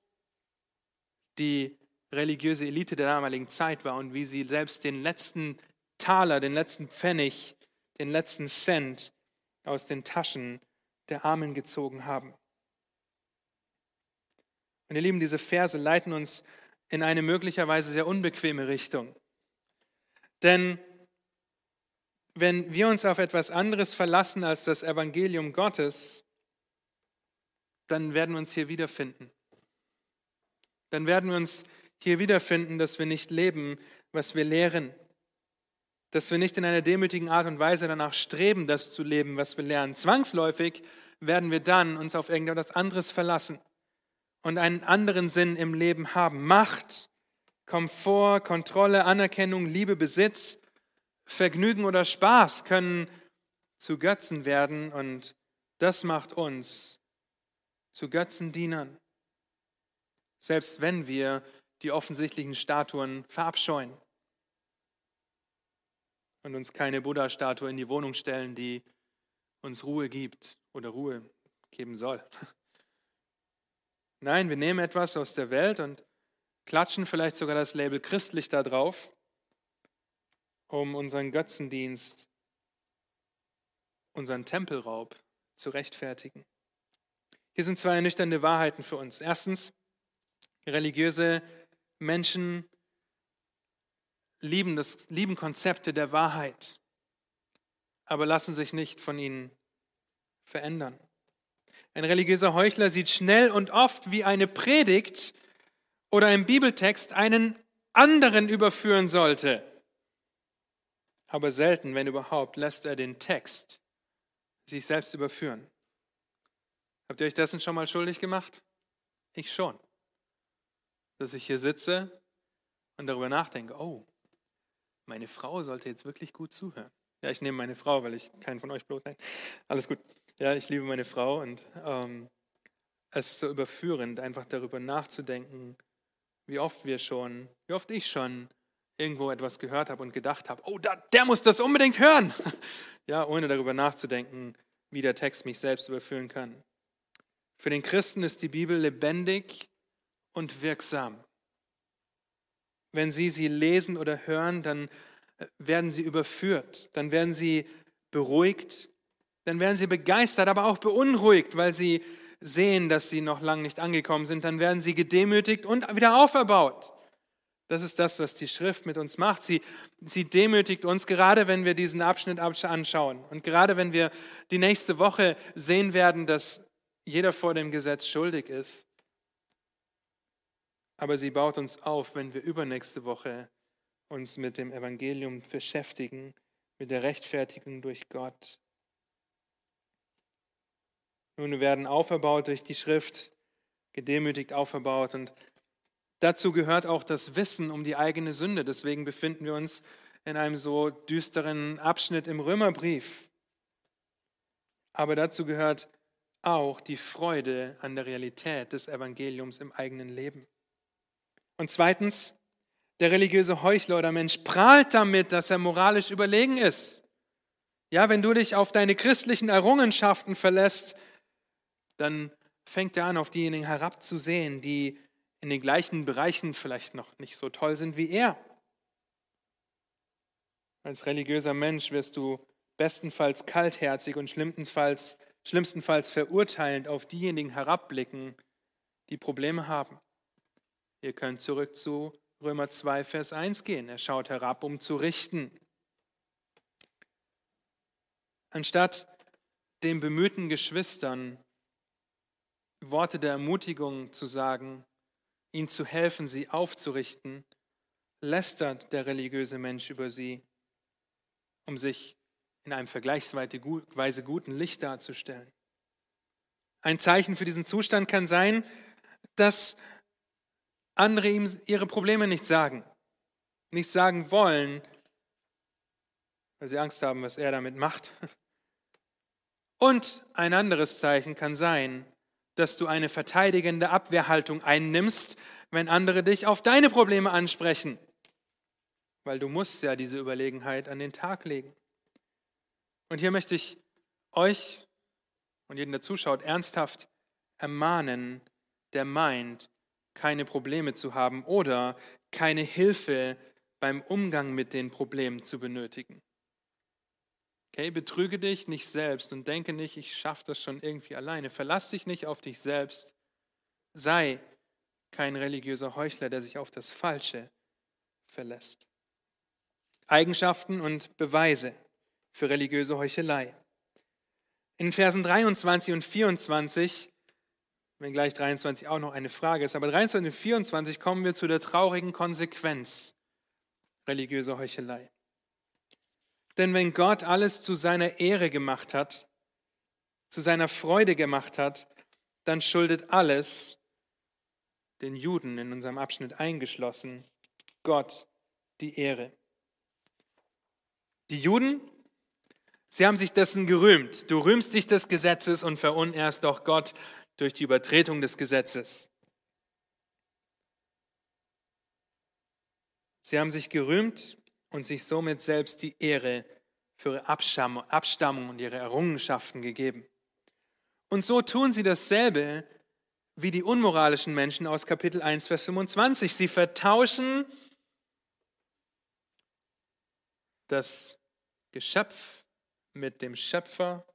die religiöse Elite der damaligen Zeit war und wie sie selbst den letzten Taler, den letzten Pfennig, den letzten Cent aus den Taschen der Armen gezogen haben. Und ihr Lieben, diese Verse leiten uns in eine möglicherweise sehr unbequeme Richtung. Denn wenn wir uns auf etwas anderes verlassen als das Evangelium Gottes, dann werden wir uns hier wiederfinden. Dann werden wir uns hier wiederfinden, dass wir nicht leben, was wir lehren. Dass wir nicht in einer demütigen Art und Weise danach streben, das zu leben, was wir lernen. Zwangsläufig werden wir dann uns auf irgendetwas anderes verlassen und einen anderen Sinn im Leben haben. Macht, Komfort, Kontrolle, Anerkennung, Liebe, Besitz, Vergnügen oder Spaß können zu Götzen werden und das macht uns zu Götzendienern. Selbst wenn wir die offensichtlichen Statuen verabscheuen und uns keine Buddha-Statue in die Wohnung stellen, die uns Ruhe gibt oder Ruhe geben soll. Nein, wir nehmen etwas aus der Welt und klatschen vielleicht sogar das Label christlich da drauf, um unseren Götzendienst, unseren Tempelraub zu rechtfertigen. Hier sind zwei ernüchternde Wahrheiten für uns. Erstens, religiöse Menschen lieben, das, lieben Konzepte der Wahrheit, aber lassen sich nicht von ihnen verändern. Ein religiöser Heuchler sieht schnell und oft, wie eine Predigt oder ein Bibeltext einen anderen überführen sollte. Aber selten, wenn überhaupt, lässt er den Text sich selbst überführen. Habt ihr euch dessen schon mal schuldig gemacht? Ich schon dass ich hier sitze und darüber nachdenke, oh, meine Frau sollte jetzt wirklich gut zuhören. Ja, ich nehme meine Frau, weil ich keinen von euch bloß. Nein, alles gut. Ja, ich liebe meine Frau und ähm, es ist so überführend, einfach darüber nachzudenken, wie oft wir schon, wie oft ich schon irgendwo etwas gehört habe und gedacht habe, oh, da, der muss das unbedingt hören. Ja, ohne darüber nachzudenken, wie der Text mich selbst überführen kann. Für den Christen ist die Bibel lebendig und wirksam. Wenn Sie sie lesen oder hören, dann äh, werden Sie überführt, dann werden Sie beruhigt, dann werden Sie begeistert, aber auch beunruhigt, weil Sie sehen, dass Sie noch lange nicht angekommen sind, dann werden Sie gedemütigt und wieder auferbaut. Das ist das, was die Schrift mit uns macht. Sie, sie demütigt uns, gerade wenn wir diesen Abschnitt anschauen. Und gerade wenn wir die nächste Woche sehen werden, dass jeder vor dem Gesetz schuldig ist. Aber sie baut uns auf, wenn wir übernächste Woche uns mit dem Evangelium beschäftigen, mit der Rechtfertigung durch Gott. Nun, wir werden auferbaut durch die Schrift, gedemütigt auferbaut und Dazu gehört auch das Wissen um die eigene Sünde. Deswegen befinden wir uns in einem so düsteren Abschnitt im Römerbrief. Aber dazu gehört auch die Freude an der Realität des Evangeliums im eigenen Leben. Und zweitens, der religiöse Heuchler oder Mensch prahlt damit, dass er moralisch überlegen ist. Ja, wenn du dich auf deine christlichen Errungenschaften verlässt, dann fängt er an, auf diejenigen herabzusehen, die in den gleichen Bereichen vielleicht noch nicht so toll sind wie er. Als religiöser Mensch wirst du bestenfalls kaltherzig und schlimmstenfalls, schlimmstenfalls verurteilend auf diejenigen herabblicken, die Probleme haben. Ihr könnt zurück zu Römer 2, Vers 1 gehen. Er schaut herab, um zu richten. Anstatt den bemühten Geschwistern Worte der Ermutigung zu sagen, ihnen zu helfen, sie aufzurichten, lästert der religiöse Mensch über sie, um sich in einem vergleichsweise guten Licht darzustellen. Ein Zeichen für diesen Zustand kann sein, dass andere ihm ihre Probleme nicht sagen, nicht sagen wollen, weil sie Angst haben, was er damit macht. Und ein anderes Zeichen kann sein, dass du eine verteidigende Abwehrhaltung einnimmst, wenn andere dich auf deine Probleme ansprechen. Weil du musst ja diese Überlegenheit an den Tag legen. Und hier möchte ich euch und jeden, der zuschaut, ernsthaft ermahnen, der meint, keine Probleme zu haben oder keine Hilfe beim Umgang mit den Problemen zu benötigen. Okay, betrüge dich nicht selbst und denke nicht, ich schaffe das schon irgendwie alleine. Verlass dich nicht auf dich selbst. Sei kein religiöser Heuchler, der sich auf das Falsche verlässt. Eigenschaften und Beweise für religiöse Heuchelei. In Versen 23 und 24, wenn gleich 23 auch noch eine Frage ist, aber 23 und 24 kommen wir zu der traurigen Konsequenz religiöser Heuchelei. Denn wenn Gott alles zu seiner Ehre gemacht hat, zu seiner Freude gemacht hat, dann schuldet alles den Juden in unserem Abschnitt eingeschlossen, Gott die Ehre. Die Juden, sie haben sich dessen gerühmt. Du rühmst dich des Gesetzes und verunehrst doch Gott durch die Übertretung des Gesetzes. Sie haben sich gerühmt und sich somit selbst die Ehre für ihre Abstammung und ihre Errungenschaften gegeben. Und so tun sie dasselbe wie die unmoralischen Menschen aus Kapitel 1, Vers 25. Sie vertauschen das Geschöpf mit dem Schöpfer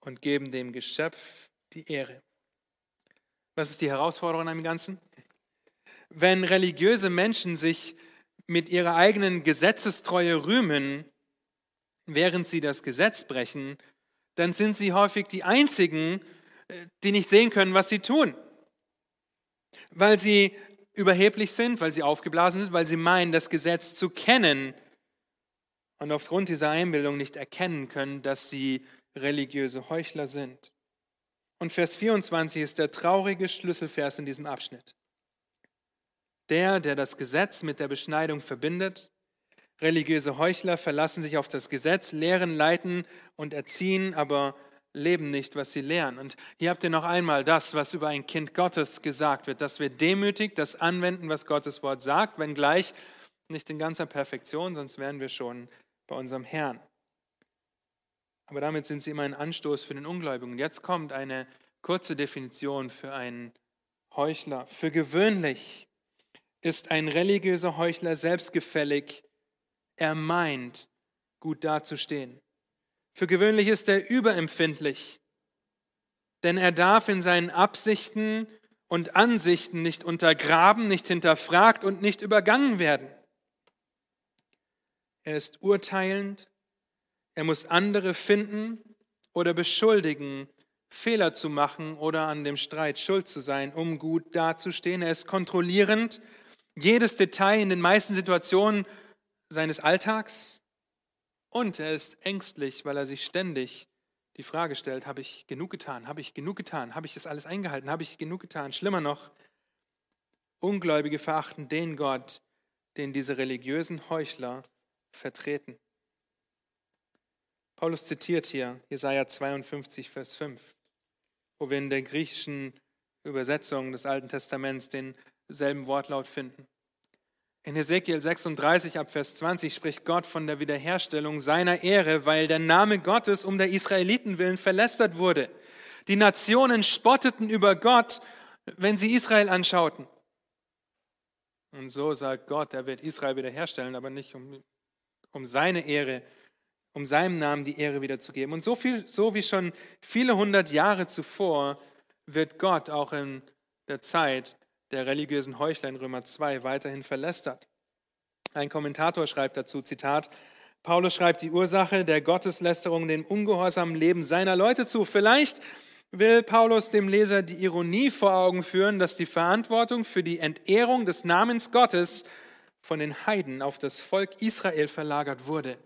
und geben dem Geschöpf die Ehre. Was ist die Herausforderung an dem Ganzen? Wenn religiöse Menschen sich mit ihrer eigenen Gesetzestreue rühmen, während sie das Gesetz brechen, dann sind sie häufig die Einzigen, äh, die nicht sehen können, was sie tun. Weil sie überheblich sind, weil sie aufgeblasen sind, weil sie meinen, das Gesetz zu kennen und aufgrund dieser Einbildung nicht erkennen können, dass sie religiöse Heuchler sind. Und Vers 24 ist der traurige Schlüsselvers in diesem Abschnitt. Der, der das Gesetz mit der Beschneidung verbindet. Religiöse Heuchler verlassen sich auf das Gesetz, lehren, leiten und erziehen, aber leben nicht, was sie lehren. Und hier habt ihr noch einmal das, was über ein Kind Gottes gesagt wird, dass wir demütig das anwenden, was Gottes Wort sagt, wenngleich nicht in ganzer Perfektion, sonst wären wir schon bei unserem Herrn. Aber damit sind sie immer ein Anstoß für den Ungläubigen. Jetzt kommt eine kurze Definition für einen Heuchler. Für gewöhnlich ist ein religiöser Heuchler selbstgefällig. Er meint, gut dazustehen. Für gewöhnlich ist er überempfindlich, denn er darf in seinen Absichten und Ansichten nicht untergraben, nicht hinterfragt und nicht übergangen werden. Er ist urteilend, er muss andere finden oder beschuldigen, Fehler zu machen oder an dem Streit schuld zu sein, um gut dazustehen. Er ist kontrollierend, jedes Detail in den meisten Situationen seines Alltags und er ist ängstlich, weil er sich ständig die Frage stellt, habe ich genug getan? Habe ich genug getan? Habe ich das alles eingehalten? Habe ich genug getan? Schlimmer noch, Ungläubige verachten den Gott, den diese religiösen Heuchler vertreten. Paulus zitiert hier Jesaja 52, Vers 5, wo wir in der griechischen Übersetzung des Alten Testaments denselben Wortlaut finden. In Hesekiel 36 ab Vers 20 spricht Gott von der Wiederherstellung seiner Ehre, weil der Name Gottes um der Israeliten willen verlästert wurde. Die Nationen spotteten über Gott, wenn sie Israel anschauten. Und so sagt Gott, er wird Israel wiederherstellen, aber nicht um, um seine Ehre, um seinem Namen die Ehre wiederzugeben. Und so, viel, so wie schon viele hundert Jahre zuvor wird Gott auch in der Zeit der religiösen Heuchler in Römer 2 weiterhin verlästert. Ein Kommentator schreibt dazu, Zitat, Paulus schreibt die Ursache der Gotteslästerung dem ungehorsamen Leben seiner Leute zu. Vielleicht will Paulus dem Leser die Ironie vor Augen führen, dass die Verantwortung für die Entehrung des Namens Gottes von den Heiden auf das Volk Israel verlagert wurde.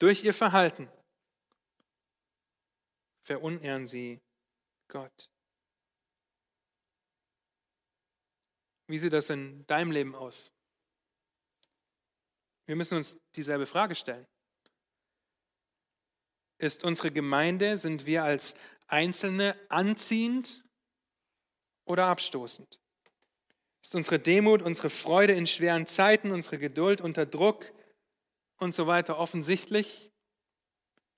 Durch ihr Verhalten verunehren sie Gott. Wie sieht das in deinem Leben aus? Wir müssen uns dieselbe Frage stellen. Ist unsere Gemeinde, sind wir als Einzelne anziehend oder abstoßend? Ist unsere Demut, unsere Freude in schweren Zeiten, unsere Geduld unter Druck und so weiter offensichtlich?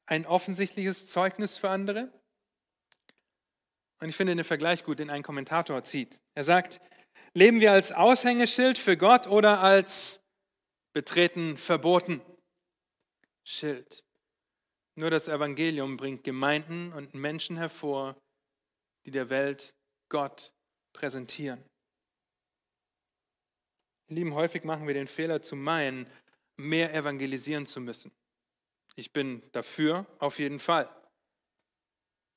Ein offensichtliches Zeugnis für andere? Und ich finde den Vergleich gut, den ein Kommentator zieht. Er sagt, Leben wir als Aushängeschild für Gott oder als betreten verboten? Schild. Nur das Evangelium bringt Gemeinden und Menschen hervor, die der Welt Gott präsentieren. Ihr Lieben, häufig machen wir den Fehler zu meinen, mehr evangelisieren zu müssen. Ich bin dafür, auf jeden Fall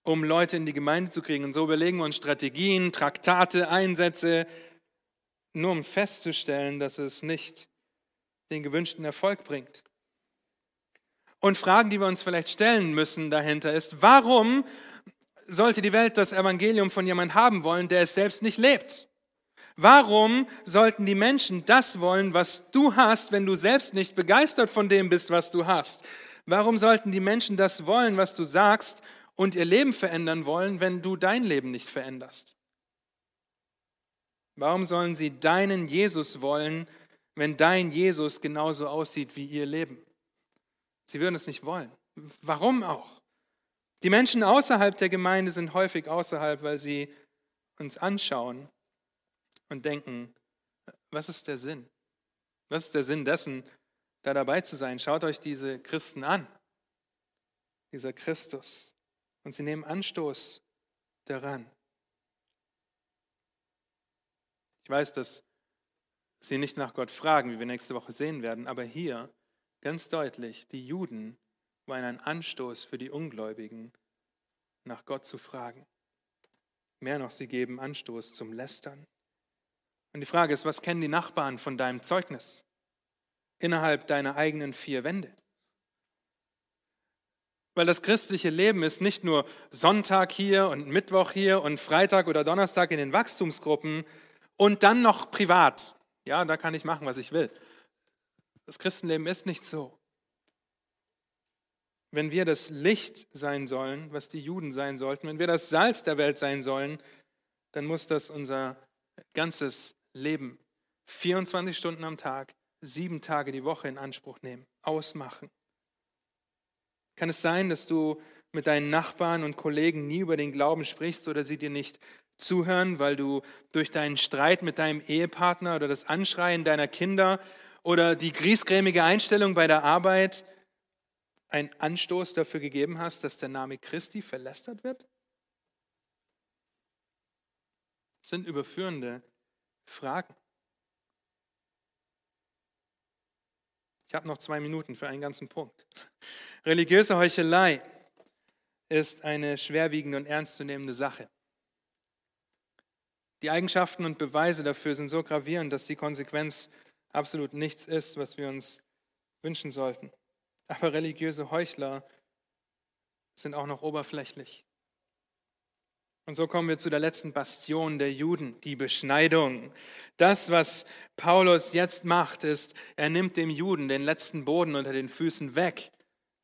um Leute in die Gemeinde zu kriegen. Und so überlegen wir uns Strategien, Traktate, Einsätze, nur um festzustellen, dass es nicht den gewünschten Erfolg bringt. Und Fragen, die wir uns vielleicht stellen müssen dahinter ist, warum sollte die Welt das Evangelium von jemandem haben wollen, der es selbst nicht lebt? Warum sollten die Menschen das wollen, was du hast, wenn du selbst nicht begeistert von dem bist, was du hast? Warum sollten die Menschen das wollen, was du sagst, und ihr Leben verändern wollen, wenn du dein Leben nicht veränderst? Warum sollen sie deinen Jesus wollen, wenn dein Jesus genauso aussieht wie ihr Leben? Sie würden es nicht wollen. Warum auch? Die Menschen außerhalb der Gemeinde sind häufig außerhalb, weil sie uns anschauen und denken, was ist der Sinn? Was ist der Sinn dessen, da dabei zu sein? Schaut euch diese Christen an. Dieser Christus und sie nehmen Anstoß daran. Ich weiß, dass sie nicht nach Gott fragen, wie wir nächste Woche sehen werden, aber hier ganz deutlich, die Juden waren ein Anstoß für die Ungläubigen, nach Gott zu fragen. Mehr noch, sie geben Anstoß zum Lästern. Und die Frage ist, was kennen die Nachbarn von deinem Zeugnis innerhalb deiner eigenen vier Wände? Weil das christliche Leben ist nicht nur Sonntag hier und Mittwoch hier und Freitag oder Donnerstag in den Wachstumsgruppen und dann noch privat. Ja, da kann ich machen, was ich will. Das Christenleben ist nicht so. Wenn wir das Licht sein sollen, was die Juden sein sollten, wenn wir das Salz der Welt sein sollen, dann muss das unser ganzes Leben 24 Stunden am Tag, sieben Tage die Woche in Anspruch nehmen, ausmachen. Kann es sein, dass du mit deinen Nachbarn und Kollegen nie über den Glauben sprichst oder sie dir nicht zuhören, weil du durch deinen Streit mit deinem Ehepartner oder das Anschreien deiner Kinder oder die griesgrämige Einstellung bei der Arbeit einen Anstoß dafür gegeben hast, dass der Name Christi verlästert wird? Das sind überführende Fragen. Ich habe noch zwei Minuten für einen ganzen Punkt. Religiöse Heuchelei ist eine schwerwiegende und ernstzunehmende Sache. Die Eigenschaften und Beweise dafür sind so gravierend, dass die Konsequenz absolut nichts ist, was wir uns wünschen sollten. Aber religiöse Heuchler sind auch noch oberflächlich. Und so kommen wir zu der letzten Bastion der Juden, die Beschneidung. Das, was Paulus jetzt macht, ist, er nimmt dem Juden den letzten Boden unter den Füßen weg,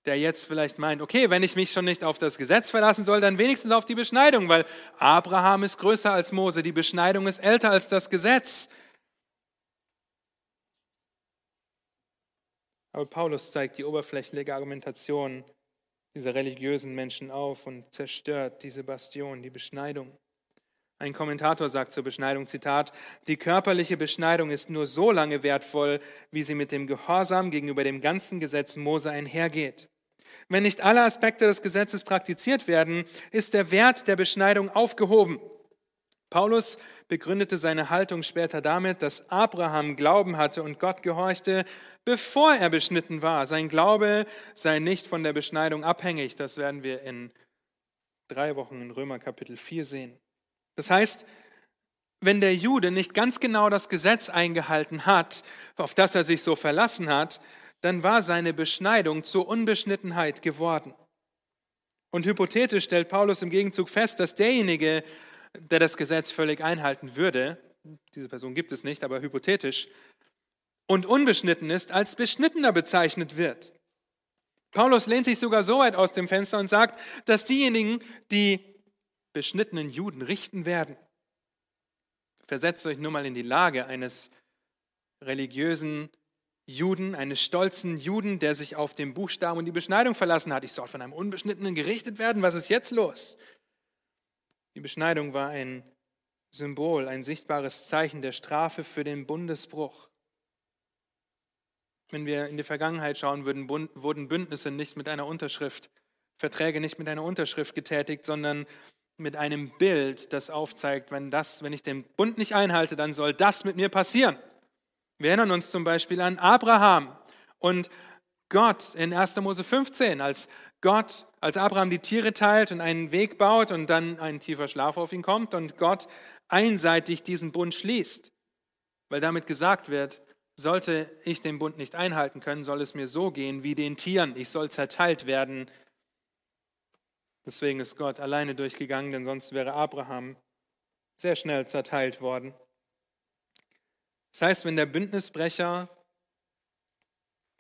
der jetzt vielleicht meint, okay, wenn ich mich schon nicht auf das Gesetz verlassen soll, dann wenigstens auf die Beschneidung, weil Abraham ist größer als Mose, die Beschneidung ist älter als das Gesetz. Aber Paulus zeigt die oberflächliche Argumentation dieser religiösen Menschen auf und zerstört diese Bastion, die Beschneidung. Ein Kommentator sagt zur Beschneidung, Zitat, die körperliche Beschneidung ist nur so lange wertvoll, wie sie mit dem Gehorsam gegenüber dem ganzen Gesetz Mose einhergeht. Wenn nicht alle Aspekte des Gesetzes praktiziert werden, ist der Wert der Beschneidung aufgehoben. Paulus begründete seine Haltung später damit, dass Abraham Glauben hatte und Gott gehorchte, bevor er beschnitten war. Sein Glaube sei nicht von der Beschneidung abhängig. Das werden wir in drei Wochen in Römer Kapitel 4 sehen. Das heißt, wenn der Jude nicht ganz genau das Gesetz eingehalten hat, auf das er sich so verlassen hat, dann war seine Beschneidung zur Unbeschnittenheit geworden. Und hypothetisch stellt Paulus im Gegenzug fest, dass derjenige, der das Gesetz völlig einhalten würde, diese Person gibt es nicht, aber hypothetisch, und unbeschnitten ist, als beschnittener bezeichnet wird. Paulus lehnt sich sogar so weit aus dem Fenster und sagt, dass diejenigen, die beschnittenen Juden richten werden. Versetzt euch nur mal in die Lage eines religiösen Juden, eines stolzen Juden, der sich auf den Buchstaben und die Beschneidung verlassen hat. Ich soll von einem Unbeschnittenen gerichtet werden. Was ist jetzt los? Die Beschneidung war ein Symbol, ein sichtbares Zeichen der Strafe für den Bundesbruch. Wenn wir in die Vergangenheit schauen würden, wurden Bündnisse nicht mit einer Unterschrift, Verträge nicht mit einer Unterschrift getätigt, sondern mit einem Bild, das aufzeigt, wenn, das, wenn ich den Bund nicht einhalte, dann soll das mit mir passieren. Wir erinnern uns zum Beispiel an Abraham und Gott in 1. Mose 15, als Gott, als Abraham die Tiere teilt und einen Weg baut und dann ein tiefer Schlaf auf ihn kommt und Gott einseitig diesen Bund schließt, weil damit gesagt wird, sollte ich den Bund nicht einhalten können, soll es mir so gehen wie den Tieren, ich soll zerteilt werden. Deswegen ist Gott alleine durchgegangen, denn sonst wäre Abraham sehr schnell zerteilt worden. Das heißt, wenn der Bündnisbrecher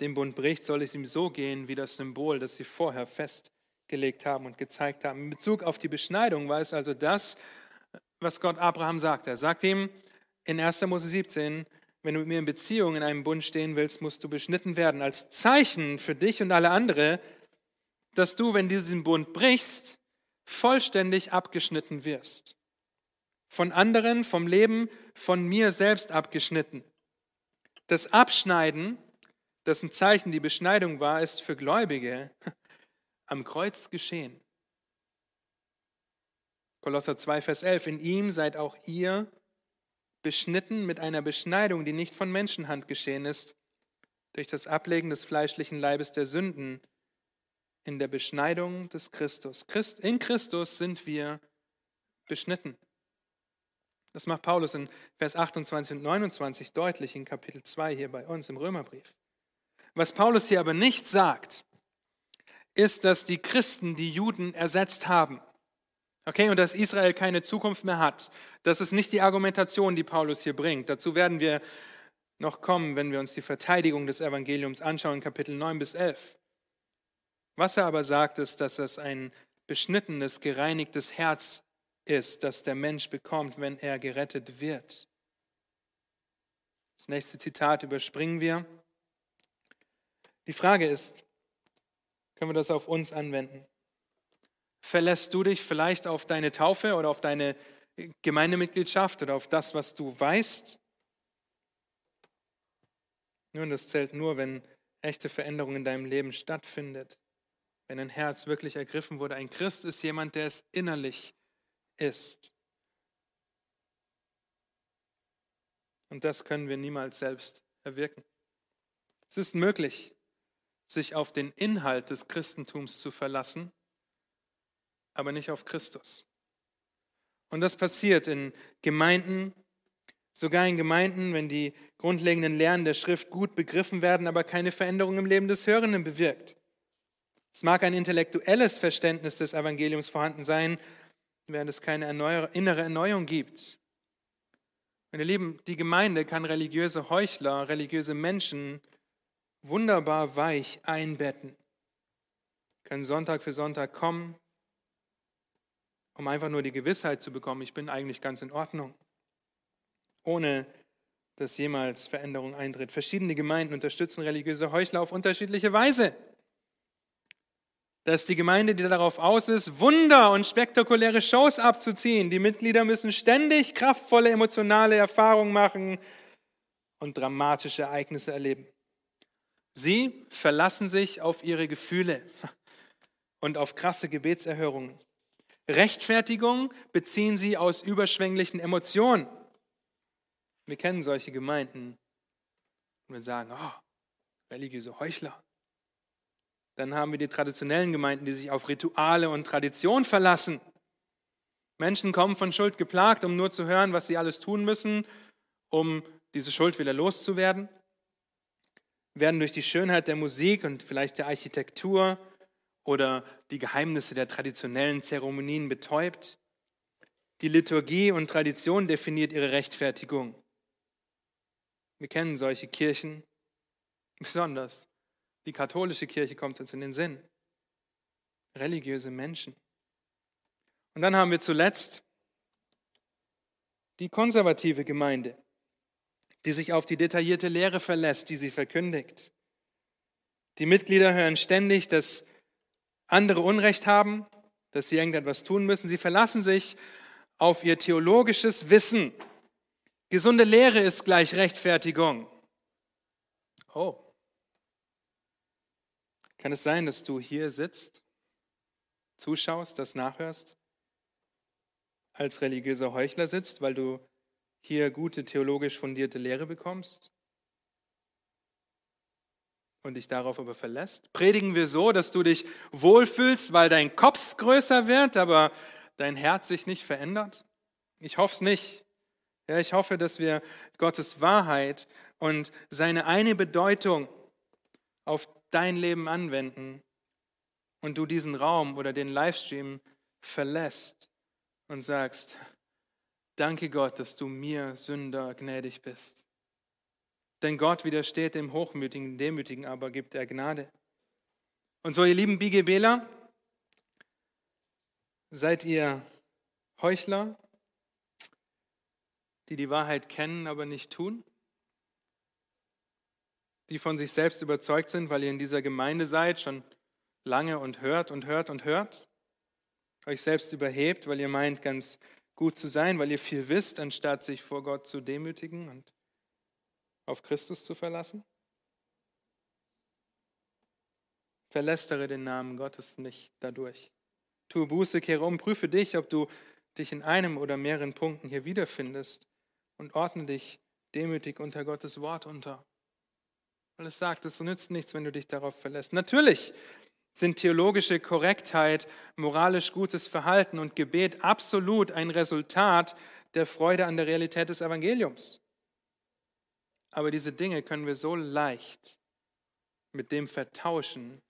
den Bund bricht, soll es ihm so gehen wie das Symbol, das sie vorher festgelegt haben und gezeigt haben. In Bezug auf die Beschneidung war es also das, was Gott Abraham sagt. Er sagt ihm in 1. Mose 17, wenn du mit mir in Beziehung in einem Bund stehen willst, musst du beschnitten werden, als Zeichen für dich und alle andere, dass du, wenn du diesen Bund brichst, vollständig abgeschnitten wirst. Von anderen, vom Leben, von mir selbst abgeschnitten. Das Abschneiden dessen Zeichen die Beschneidung war, ist für Gläubige am Kreuz geschehen. Kolosser 2, Vers 11. In ihm seid auch ihr beschnitten mit einer Beschneidung, die nicht von Menschenhand geschehen ist, durch das Ablegen des fleischlichen Leibes der Sünden in der Beschneidung des Christus. In Christus sind wir beschnitten. Das macht Paulus in Vers 28 und 29 deutlich in Kapitel 2 hier bei uns im Römerbrief. Was Paulus hier aber nicht sagt, ist, dass die Christen die Juden ersetzt haben. Okay, und dass Israel keine Zukunft mehr hat, das ist nicht die Argumentation, die Paulus hier bringt. Dazu werden wir noch kommen, wenn wir uns die Verteidigung des Evangeliums anschauen, Kapitel 9 bis 11. Was er aber sagt, ist, dass es ein beschnittenes, gereinigtes Herz ist, das der Mensch bekommt, wenn er gerettet wird. Das nächste Zitat überspringen wir. Die Frage ist, können wir das auf uns anwenden? Verlässt du dich vielleicht auf deine Taufe oder auf deine Gemeindemitgliedschaft oder auf das, was du weißt? Nun, das zählt nur, wenn echte Veränderung in deinem Leben stattfindet. Wenn ein Herz wirklich ergriffen wurde. Ein Christ ist jemand, der es innerlich ist. Und das können wir niemals selbst erwirken. Es ist möglich, sich auf den Inhalt des Christentums zu verlassen, aber nicht auf Christus. Und das passiert in Gemeinden, sogar in Gemeinden, wenn die grundlegenden Lehren der Schrift gut begriffen werden, aber keine Veränderung im Leben des Hörenden bewirkt. Es mag ein intellektuelles Verständnis des Evangeliums vorhanden sein, während es keine innere Erneuerung gibt. Meine Lieben, die Gemeinde kann religiöse Heuchler, religiöse Menschen wunderbar weich einbetten. Können Sonntag für Sonntag kommen, um einfach nur die Gewissheit zu bekommen, ich bin eigentlich ganz in Ordnung, ohne dass jemals Veränderung eintritt. Verschiedene Gemeinden unterstützen religiöse Heuchler auf unterschiedliche Weise. Das ist die Gemeinde, die darauf aus ist, Wunder und spektakuläre Shows abzuziehen. Die Mitglieder müssen ständig kraftvolle emotionale Erfahrungen machen und dramatische Ereignisse erleben. Sie verlassen sich auf ihre Gefühle und auf krasse Gebetserhörungen. Rechtfertigung beziehen sie aus überschwänglichen Emotionen. Wir kennen solche Gemeinden und wir sagen, oh, religiöse Heuchler. Dann haben wir die traditionellen Gemeinden, die sich auf Rituale und Tradition verlassen. Menschen kommen von Schuld geplagt, um nur zu hören, was sie alles tun müssen, um diese Schuld wieder loszuwerden werden durch die Schönheit der Musik und vielleicht der Architektur oder die Geheimnisse der traditionellen Zeremonien betäubt. Die Liturgie und Tradition definiert ihre Rechtfertigung. Wir kennen solche Kirchen, besonders die katholische Kirche kommt uns in den Sinn. Religiöse Menschen. Und dann haben wir zuletzt die konservative Gemeinde die sich auf die detaillierte Lehre verlässt, die sie verkündigt. Die Mitglieder hören ständig, dass andere Unrecht haben, dass sie irgendetwas tun müssen. Sie verlassen sich auf ihr theologisches Wissen. Gesunde Lehre ist gleich Rechtfertigung. Oh. Kann es sein, dass du hier sitzt, zuschaust, das nachhörst, als religiöser Heuchler sitzt, weil du hier gute theologisch fundierte Lehre bekommst und dich darauf aber verlässt? Predigen wir so, dass du dich wohlfühlst, weil dein Kopf größer wird, aber dein Herz sich nicht verändert? Ich hoffe es nicht. Ja, ich hoffe, dass wir Gottes Wahrheit und seine eine Bedeutung auf dein Leben anwenden und du diesen Raum oder den Livestream verlässt und sagst, Danke Gott, dass du mir Sünder gnädig bist. Denn Gott widersteht dem Hochmütigen, Demütigen, aber gibt er Gnade. Und so, ihr lieben BGBler, seid ihr Heuchler, die die Wahrheit kennen, aber nicht tun? Die von sich selbst überzeugt sind, weil ihr in dieser Gemeinde seid, schon lange und hört und hört und hört? Euch selbst überhebt, weil ihr meint, ganz gut zu sein, weil ihr viel wisst, anstatt sich vor Gott zu demütigen und auf Christus zu verlassen? Verlästere den Namen Gottes nicht dadurch. Tue Buße, kehre um, prüfe dich, ob du dich in einem oder mehreren Punkten hier wiederfindest und ordne dich demütig unter Gottes Wort unter. Weil es sagt, es nützt nichts, wenn du dich darauf verlässt. Natürlich sind theologische Korrektheit, moralisch gutes Verhalten und Gebet absolut ein Resultat der Freude an der Realität des Evangeliums. Aber diese Dinge können wir so leicht mit dem vertauschen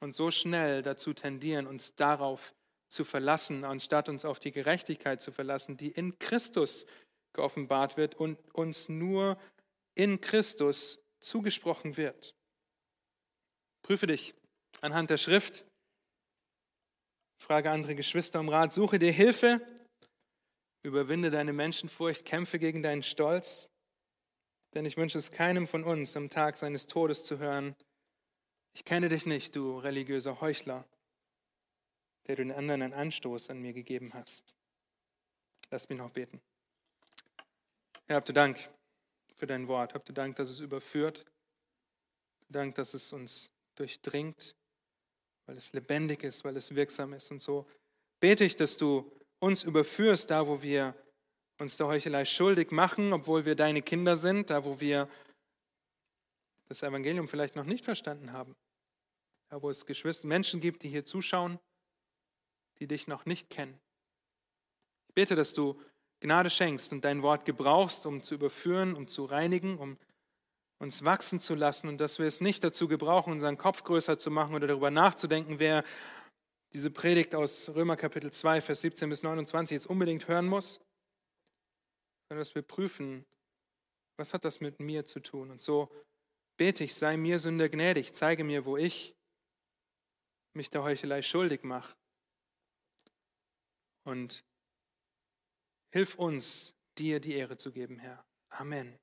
und so schnell dazu tendieren, uns darauf zu verlassen, anstatt uns auf die Gerechtigkeit zu verlassen, die in Christus geoffenbart wird und uns nur in Christus zugesprochen wird. Prüfe dich anhand der Schrift, frage andere Geschwister um Rat, suche dir Hilfe, überwinde deine Menschenfurcht, kämpfe gegen deinen Stolz, denn ich wünsche es keinem von uns am Tag seines Todes zu hören, ich kenne dich nicht, du religiöser Heuchler, der du den anderen einen Anstoß an mir gegeben hast. Lass mich noch beten. Herr, habt du Dank für dein Wort. Habt du Dank, dass es überführt. Dank, dass es uns durchdringt, weil es lebendig ist, weil es wirksam ist. Und so bete ich, dass du uns überführst, da wo wir uns der Heuchelei schuldig machen, obwohl wir deine Kinder sind, da wo wir das Evangelium vielleicht noch nicht verstanden haben ja, wo es Geschwister, Menschen gibt, die hier zuschauen, die dich noch nicht kennen. Ich bete, dass du Gnade schenkst und dein Wort gebrauchst, um zu überführen, um zu reinigen, um uns wachsen zu lassen und dass wir es nicht dazu gebrauchen, unseren Kopf größer zu machen oder darüber nachzudenken, wer diese Predigt aus Römer Kapitel 2, Vers 17 bis 29 jetzt unbedingt hören muss, sondern dass wir prüfen, was hat das mit mir zu tun. Und so bete ich, sei mir Sünder gnädig, zeige mir, wo ich mich der Heuchelei schuldig mache. Und hilf uns, dir die Ehre zu geben, Herr. Amen.